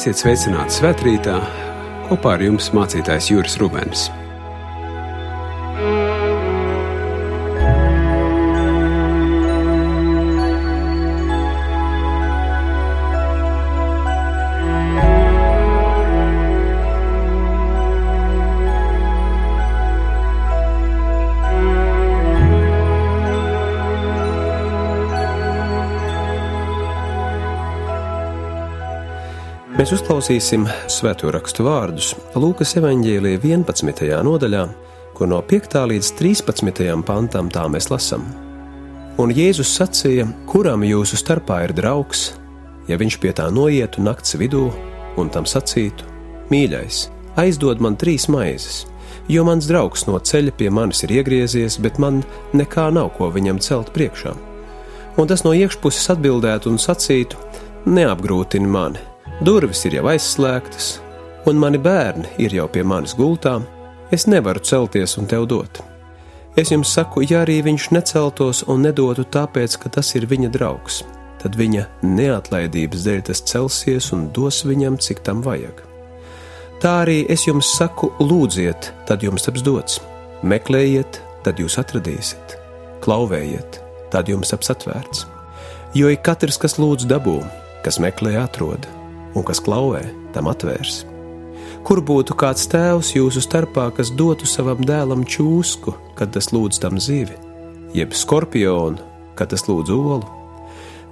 Esiet sveicināti svētkrītā, kopā ar jums mācītājs Juris Rubens. Mēs uzklausīsim svēto rakstu vārdus Lūkas evanģēlīja 11. nodaļā, ko no 5. līdz 13. pantam tā mēs lasām. Un Jēzus sacīja, kuram jūsu starpā ir draugs, ja viņš pie tā noietu nakts vidū un tam sacītu: Mīļais, aizdod man trīs maizes, jo mans draugs no ceļa pie manis ir iegriezies, bet man nekā nav ko viņam celt priekšā. Un tas no iekšpuses atbildētu un sacītu: Neapgrūtini mani, Durvis ir jau aizslēgtas, un mani bērni ir jau pie manis gultā. Es nevaru celties un tev dot. Es jums saku, ja arī viņš neceltos un nedotu tāpēc, ka tas ir viņa draugs, tad viņa neatlaidības dēļ tas celsies un dos viņam, cik tam vajag. Tā arī es jums saku, lūdziet, tad jums taps dots, meklējiet, tad jūs atradīsiet, klauvējiet, tad jums taps atvērts. Jo ik katrs, kas lūdz dabū, kas meklē, atrod un kas klauvē, tam atvērs. Kur būtu kāds tēvs jūsu starpā, kas dotu savam dēlam čūsku, kad tas lūdz tam zivi, jeb skorpionu, kad tas lūdz olu?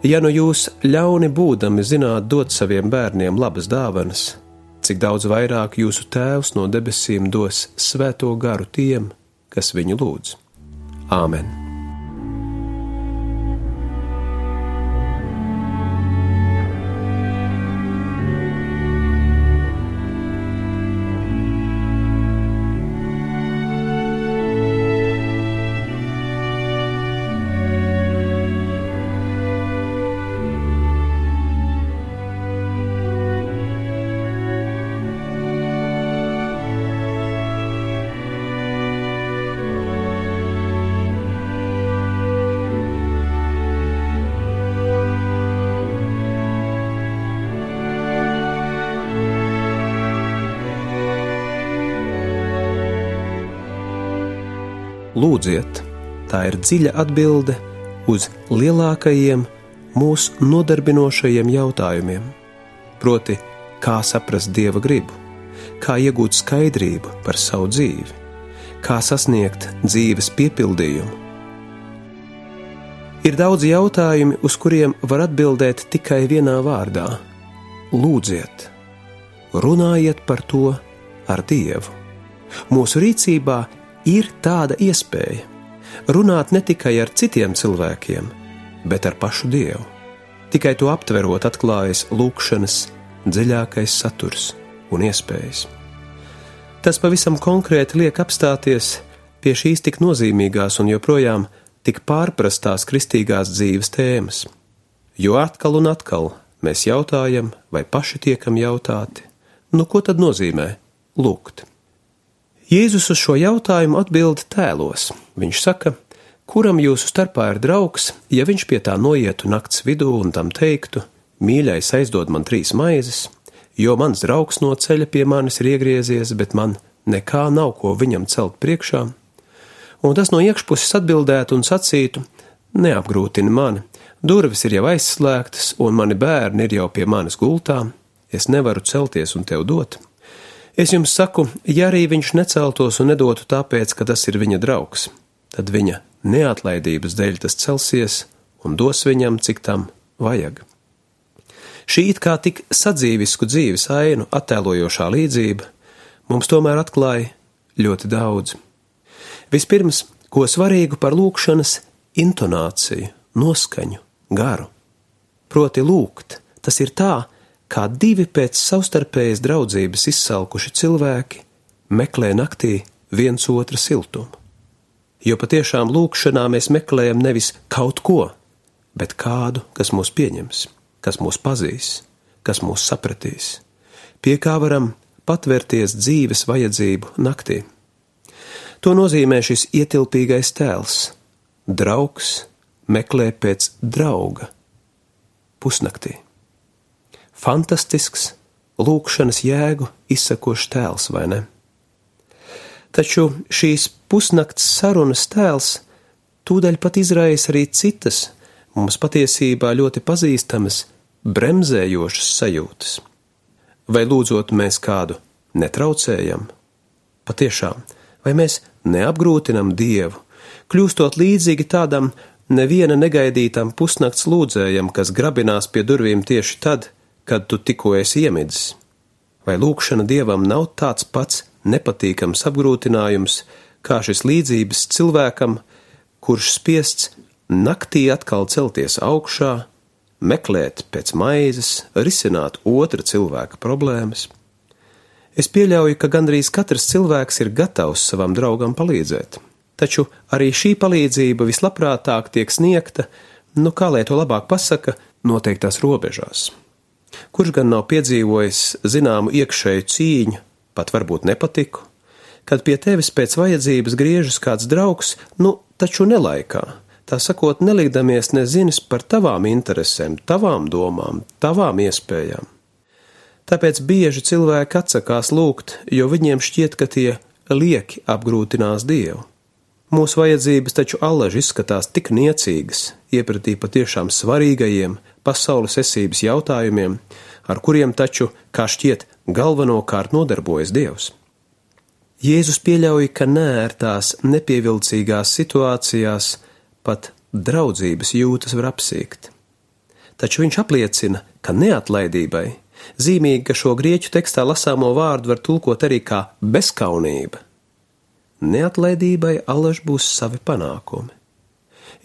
Ja nu jūs ļauni būdami zināt dot saviem bērniem labas dāvanas, cik daudz vairāk jūsu tēvs no debesīm dos svēto garu tiem, kas viņu lūdz. Āmen! Ir dziļa atbilde uz lielākajiem mūsu nodarbinošajiem jautājumiem. Proti, kā saprast dieva gribu, kā iegūt skaidrību par savu dzīvi, kā sasniegt dzīves piepildījumu. Ir daudz jautājumu, uz kuriem var atbildēt tikai vienā vārdā - lūdziet, runājiet par to ar Dievu. Mūsu rīcībā ir tāda iespēja runāt ne tikai ar citiem cilvēkiem, bet ar pašu Dievu. Tikai to aptverot, atklājas lūkšanas dziļākais saturs un iespējas. Tas pavisam konkrēti liek apstāties pie šīs tik nozīmīgās un joprojām tik pārprastās kristīgās dzīves tēmas. Jo atkal un atkal mēs jautājam, vai paši tiekam jautāti, nu ko tad nozīmē lūgt? Jēzus uz šo jautājumu atbild tēlos. Viņš saka, kuram jūsu starpā ir draugs, ja viņš pie tā noietu nakts vidū un tam teiktu: Mīļais, aizdod man trīs maizes, jo mans draugs no ceļa pie manis ir iegriezies, bet man nekā nav ko viņam celt priekšā. Un tas no iekšpuses atbildētu un sacītu: Neapgrūtini mani, durvis ir jau aizslēgtas, un mani bērni ir jau pie manis gultā, es nevaru celties un tev dot. Es jums saku, ja arī viņš neceltos un nedotu tāpēc, ka tas ir viņa draugs, tad viņa neatlaidības dēļ tas celsies un dos viņam, cik tam vajag. Šī it kā tik sadzīvisku dzīves ainu attēlojošā līdzība mums tomēr atklāja ļoti daudz. Vispirms, ko svarīgu par lūkšanas intonāciju, noskaņu, garu. Proti, lūgt, tas ir tā, kā divi pēc savstarpējas draudzības izsalkuši cilvēki meklē naktī viens otra siltumu. Jo patiešām lūkšanā mēs meklējam nevis kaut ko, bet kādu, kas mūs pieņems, kas mūs pazīs, kas mūs sapratīs, pie kā varam patvērties dzīves vajadzību naktī. To nozīmē šis ietilpīgais tēls. Draugs meklē pēc drauga pusnaktī fantastisks lūkšanas jēgu izsakošs tēls, vai ne? Taču šīs pusnakts sarunas tēls tūdaļ pat izraisa arī citas, mums patiesībā ļoti pazīstamas, bremzējošas sajūtas. Vai lūdzot mēs kādu netraucējam? Patiešām, vai mēs neapgrūtinam Dievu, kļūstot līdzīgi tādam neviena negaidītam pusnakts lūdzējam, kas grabinās pie durvīm tieši tad, kad tu tikko esi iemidzis? Vai lūkšana Dievam nav tāds pats nepatīkams apgrūtinājums, kā šis līdzības cilvēkam, kurš spiests naktī atkal celties augšā, meklēt pēc maizes, risināt otra cilvēka problēmas. Es pieļauju, ka gandrīz katrs cilvēks ir gatavs savam draugam palīdzēt, taču arī šī palīdzība vislabprātāk tiek sniegta, nu kā lai to labāk pasaka, noteiktās robežās. Kurš gan nav piedzīvojis zināmu iekšēju cīņu, pat varbūt nepatiku, kad pie tevis pēc vajadzības griežas kāds draugs, nu taču nelaikā, tā sakot, nelikdamies nezinis par tavām interesēm, tavām domām, tavām iespējām. Tāpēc bieži cilvēki atsakās lūgt, jo viņiem šķiet, ka tie lieki apgrūtinās Dievu. Mūsu vajadzības taču allaži izskatās tik niecīgas, iepratī patiešām svarīgajiem pasaules esības jautājumiem, ar kuriem taču, kā šķiet, galvenokārt nodarbojas Dievs. Jēzus pieļauj, ka nērtās, nepievilcīgās situācijās pat draudzības jūtas var apsīkt. Taču viņš apliecina, ka neatlaidībai, zīmīgi, ka šo grieķu tekstā lasāmo vārdu var tulkot arī kā bezkaunība. Neatlaidībai alaž būs savi panākumi.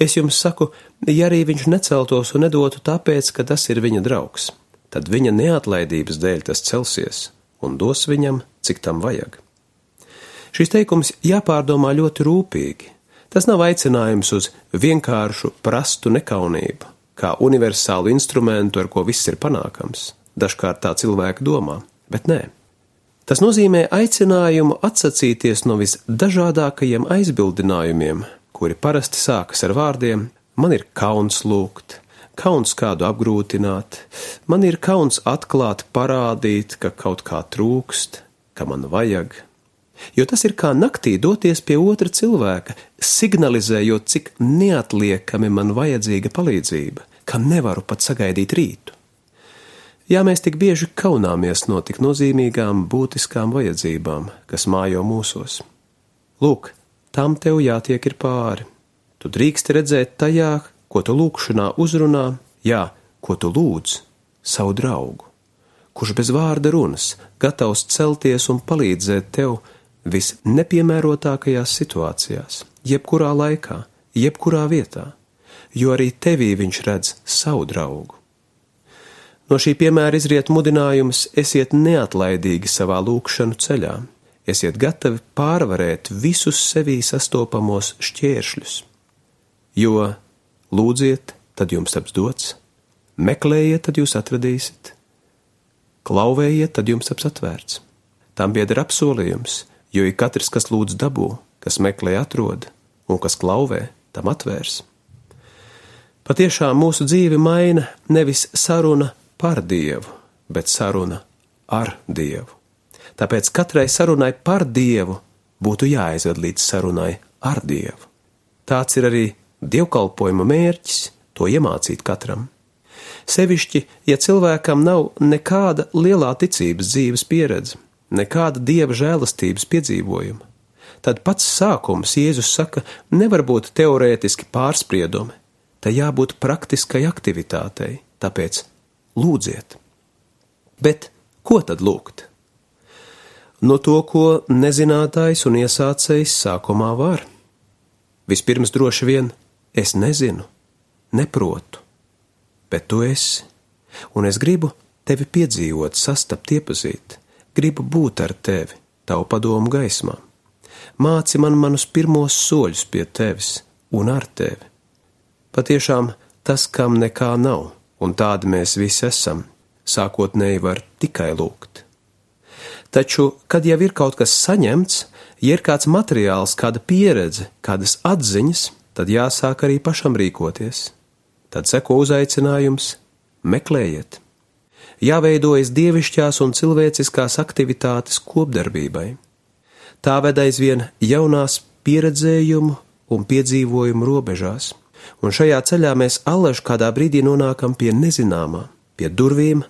Es jums saku, ja arī viņš neceltos un nedotu tāpēc, ka tas ir viņa draugs tad viņa neatlaidības dēļ tas celsies un dos viņam, cik tam vajag. Šis teikums jāpārdomā ļoti rūpīgi. Tas nav aicinājums uz vienkāršu prastu nekaunību, kā universālu instrumentu, ar ko viss ir panākams. Dažkārt tā cilvēki domā, bet nē. Tas nozīmē aicinājumu atsacīties no visdažādākajiem aizbildinājumiem, kuri parasti sākas ar vārdiem: Man ir kauns lūgt, kauns kādu apgrūtināt, man ir kauns atklāt, parādīt, ka kaut kā trūkst, ka man vajag. Jo tas ir kā naktī doties pie otra cilvēka, signalizējot, cik neatliekami man vajadzīga palīdzība, ka nevaru pat sagaidīt rītu. Jā, mēs tik bieži kaunāmies no tik nozīmīgām, būtiskām vajadzībām, kas mājo mūsos. Lūk, tam tev jātiek ir pāri. Tu drīksti redzēt tajā, ko tu lūkšanā uzrunā, jā, ko tu lūdz, savu draugu, kurš bez vārda runas gatavs celties un palīdzēt tev visnepiemērotākajās situācijās, jebkurā laikā, jebkurā vietā, jo arī tevī viņš redz savu draugu. No šī piemēra izriet mudinājums esiet neatlaidīgi savā lūkšanu ceļā, esiet gatavi pārvarēt visus sevī sastopamos šķēršļus, jo Lūdziet, tad jums taps dots, meklējiet, tad jūs atradīsiet, klauvējiet, tad jums taps atvērts. Tam biedra apsolījums, jo ik katrs, kas lūdz dabū, kas meklē atrod, un kas klauvē, tam atvērs. Patiešām mūsu dzīve maina nevis saruna par Dievu, bet saruna ar Dievu. Tāpēc katrai sarunai par Dievu būtu jāaizved līdz sarunai ar Dievu. Tāds ir arī Dievkalpojuma mērķis to iemācīt katram. Sevišķi, ja cilvēkam nav nekāda lielā ticības dzīves pieredze, nekāda dieva žēlastības piedzīvojuma, tad pats sākums Jēzus saka, nevar būt teorētiski pārspriedumi, tai jābūt praktiskai aktivitātei, tāpēc lūdziet. Bet ko tad lūgt? No to, ko nezinātājs un iesācējs sākumā var. Vispirms droši vien Es nezinu, neprotu, bet tu esi, un es gribu tevi piedzīvot, sastapt, iepazīt, gribu būt ar tevi, tavu padomu gaismā. Māci man manus pirmos soļus pie tevis un ar tevi. Patiešām tas, kam nekā nav, un tādi mēs visi esam, sākotnēji var tikai lūgt. Taču, kad jau ir kaut kas saņemts, ja ir kāds materiāls, kāda pieredze, kādas atziņas, tad jāsāk arī pašam rīkoties. Tad seko uzaicinājums: meklējiet. jāveidojas dievišķās un cilvēciskās aktivitātes kopdarbībai. Tā ved aizvien jaunās pieredzējumu un piedzīvojumu robežās, un šajā ceļā mēs allaž kādā brīdī nonākam pie nezināmā, pie durvīm,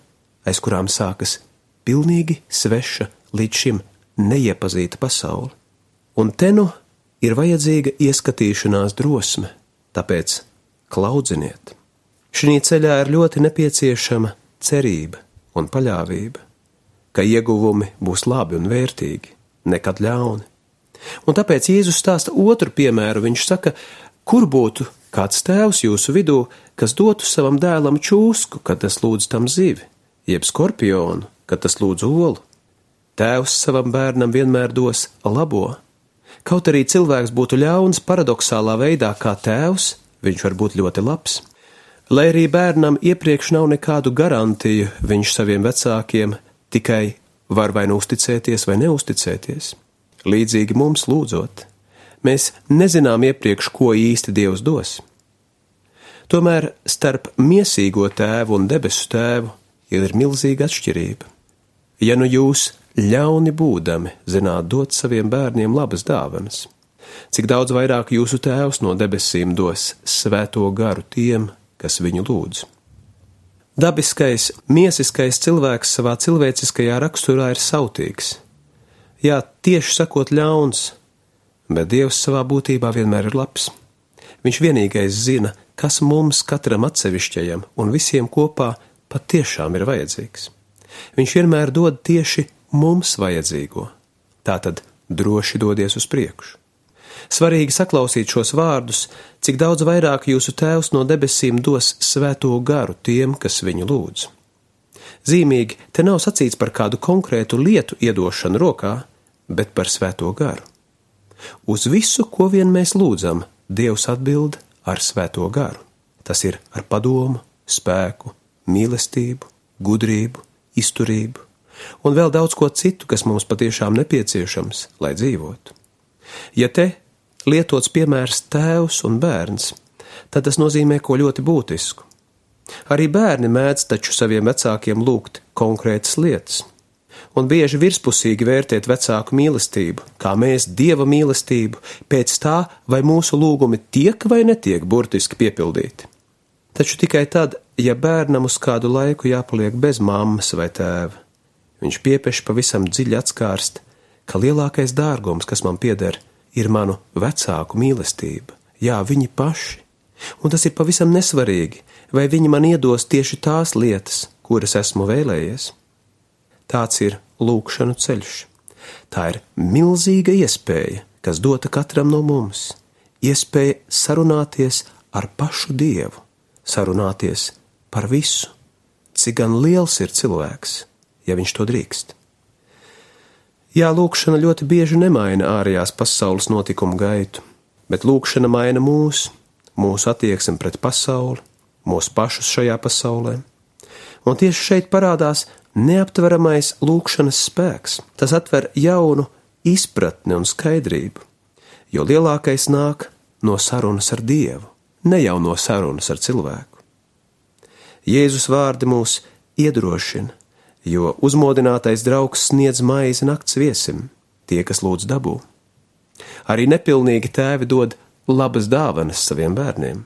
aiz kurām sākas pilnīgi sveša līdz šim neiepazīta pasaule. Un te nu ir vajadzīga ieskatīšanās drosme, tāpēc klaudziniet! Šī ceļā ir ļoti nepieciešama cerība un paļāvība, ka ieguvumi būs labi un vērtīgi, nekad ļauni. Un tāpēc Jēzus stāsta otru piemēru. Viņš saka, kur būtu kāds tēvs jūsu vidū, kas dotu savam dēlam čūsku, kad tas lūdz tam zivi, jeb skorpionu, kad tas lūdz olu. Tēvs savam bērnam vienmēr dos labo. Kaut arī cilvēks būtu ļauns paradoxālā veidā kā tēvs, viņš var būt ļoti labs. Lai arī bērnam iepriekš nav nekādu garantiju, viņš saviem vecākiem tikai var vai nu uzticēties vai neusticēties. Līdzīgi mums lūdzot, mēs nezinām iepriekš, ko īsti Dievs dos. Tomēr starp miesīgo tēvu un debesu tēvu ir milzīga atšķirība. Ja nu jūs ļauni būdami zināt dot saviem bērniem labas dāvanas, cik daudz vairāk jūsu tēvs no debesīm dos svēto garu tiem, kas viņu lūdz. Dabiskais, miesiskais cilvēks savā cilvēciskajā raksturā ir sautīgs. Jā, tieši sakot, ļauns, bet Dievs savā būtībā vienmēr ir labs. Viņš vienīgais zina, kas mums katram atsevišķajam un visiem kopā patiešām ir vajadzīgs. Viņš vienmēr dod tieši mums vajadzīgo. Tātad droši dodies uz priekšu. Svarīgi saklausīt šos vārdus, cik daudz vairāk jūsu Tēvs no debesīm dos svēto garu tiem, kas viņu lūdz. Zīmīgi, te nav sacīts par kādu konkrētu lietu iedošanu rokā, bet par svēto garu. Uz visu, ko vien mēs lūdzam, Dievs atbild ar svēto garu. Tas ir ar padomu, spēku, mīlestību, gudrību, izturību un vēl daudz ko citu, kas mums patiešām nepieciešams, lai dzīvotu. Ja te lietots piemērs tēvs un bērns, tad tas nozīmē ko ļoti būtisku. Arī bērni mēdz taču saviem vecākiem lūgt konkrētas lietas, un bieži virspusīgi vērtēt vecāku mīlestību, kā mēs dieva mīlestību, pēc tā, vai mūsu lūgumi tiek vai netiek burtiski piepildīti. Taču tikai tad, ja bērnam uz kādu laiku jāpaliek bez mammas vai tēva, viņš piepeš pavisam dziļi atskārst, ka lielākais dārgums, kas man pieder, ir manu vecāku mīlestība, jā, viņi paši. Un tas ir pavisam nesvarīgi, vai viņi man iedos tieši tās lietas, kuras esmu vēlējies. Tāds ir lūkšanu ceļš. Tā ir milzīga iespēja, kas dota katram no mums, iespēja sarunāties ar pašu Dievu, sarunāties par visu, cik gan liels ir cilvēks, ja viņš to drīkst. Jā, lūkšana ļoti bieži nemaina ārējās pasaules notikumu gaitu, bet lūkšana maina mūs, mūsu attieksmi pret pasauli, mūsu pašus šajā pasaulē. Un tieši šeit parādās neaptveramais lūkšanas spēks. Tas atver jaunu izpratni un skaidrību, jo lielākais nāk no sarunas ar Dievu, ne jau no sarunas ar cilvēku. Jēzus vārdi mūs iedrošina, jo uzmodinātais draugs sniedz maizi nakts viesim, tie, kas lūdz dabū. Arī nepilnīgi tēvi dod labas dāvanas saviem bērniem,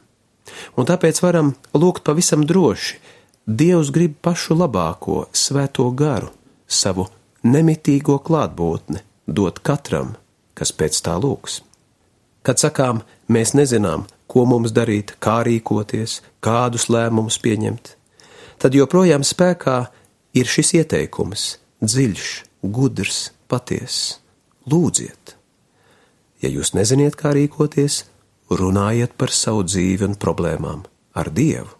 un tāpēc varam lūgt pavisam droši. Dievs grib pašu labāko, svēto garu, savu nemitīgo klātbūtni dot katram, kas pēc tā lūgs. Kad sakām, mēs nezinām, ko mums darīt, kā rīkoties, kādus lēmumus pieņemt, tad joprojām spēkā ir šis ieteikums - dziļš, gudrs, patiess. Lūdziet! Ja jūs neziniet, kā rīkoties, runājiet par savu dzīvi un problēmām ar Dievu.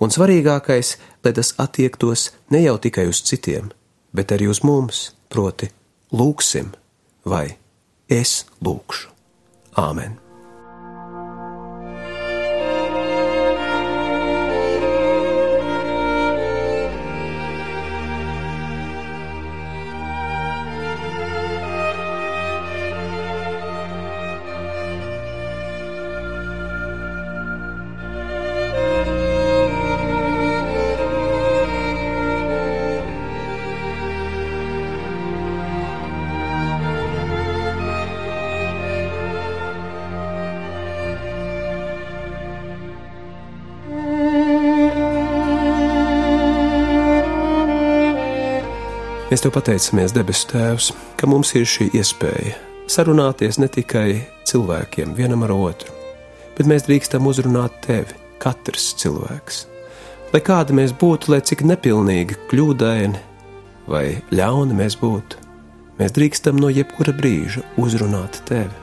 Un svarīgākais, lai tas attiektos ne jau tikai uz citiem, bet arī uz mums, proti, lūksim, vai es lūkšu. Āmen! Mēs Tev pateicamies, debesu Tēvs, ka mums ir šī iespēja sarunāties ne tikai cilvēkiem vienam ar otru, bet mēs drīkstam uzrunāt Tevi, katrs cilvēks. Lai kādi mēs būtu, lai cik nepilnīgi, kļūdaini vai ļauni mēs būtu, mēs drīkstam no jebkura brīža uzrunāt Tevi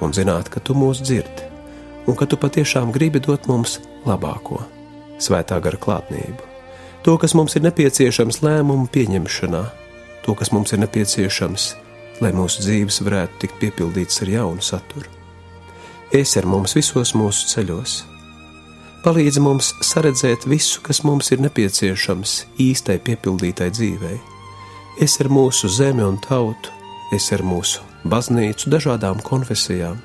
un zināt, ka Tu mūs dzirdi un ka Tu patiešām gribi dot mums labāko, svētā gara klātnību, to, kas mums ir nepieciešams lēmumu pieņemšanā, to, kas mums ir nepieciešams, lai mūsu dzīves varētu tikt piepildīts ar jaunu saturu. Es ar mums visos mūsu ceļos. Palīdz mums saredzēt visu, kas mums ir nepieciešams īstai piepildītai dzīvei. Es ar mūsu zemi un tautu, es ar mūsu baznīcu, dažādām konfesijām,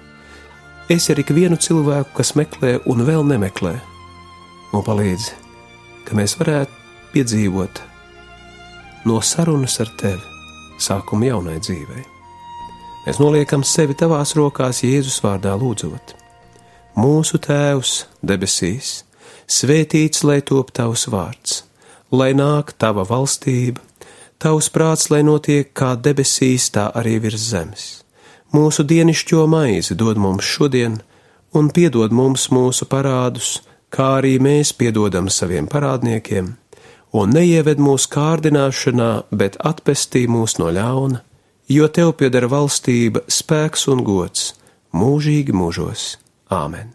es ar ikvienu cilvēku, kas meklē un vēl nemeklē, un palīdz, ka mēs varētu piedzīvot no sarunas ar tevi sākumu jaunai dzīvei. Mēs noliekam sevi tavās rokās Jēzus vārdā lūdzot. Mūsu Tēvs debesīs, svētīts lai top tavs vārds, lai nāk tava valstība, tavs prāts, lai notiek kā debesīs, tā arī virs zemes Mūsu dienišķo maizi dod mums šodien, un piedod mums mūsu parādus, kā arī mēs piedodam saviem parādniekiem, un neieved mūsu kārdināšanā, bet atpestī mūs no ļauna, jo tev pieder valstība, spēks un gods mūžīgi mūžos. Āmen!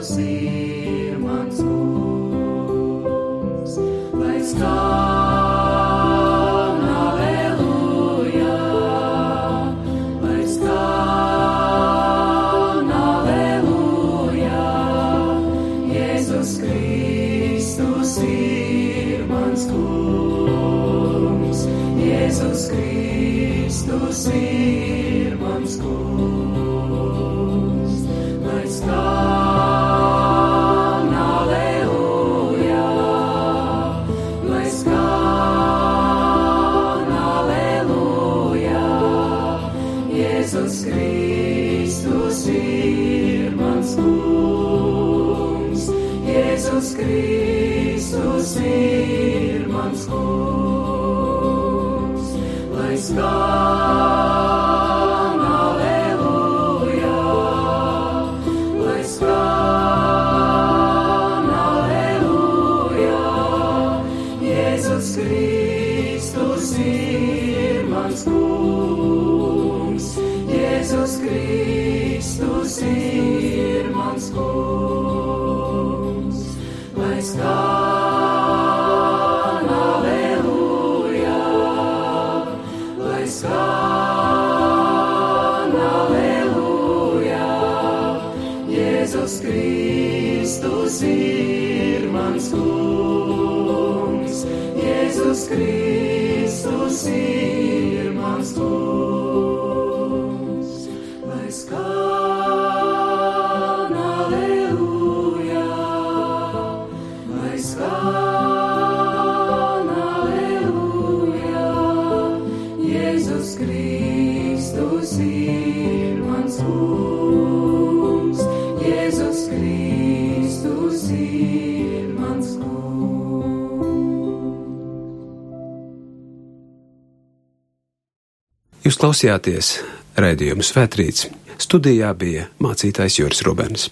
to see once more. Jēzus Kristus ir mans kungs, lai skaisti. Jūs klausījāties raidījumu Svētrīts. Studijā bija mācītājs Juris Rubens.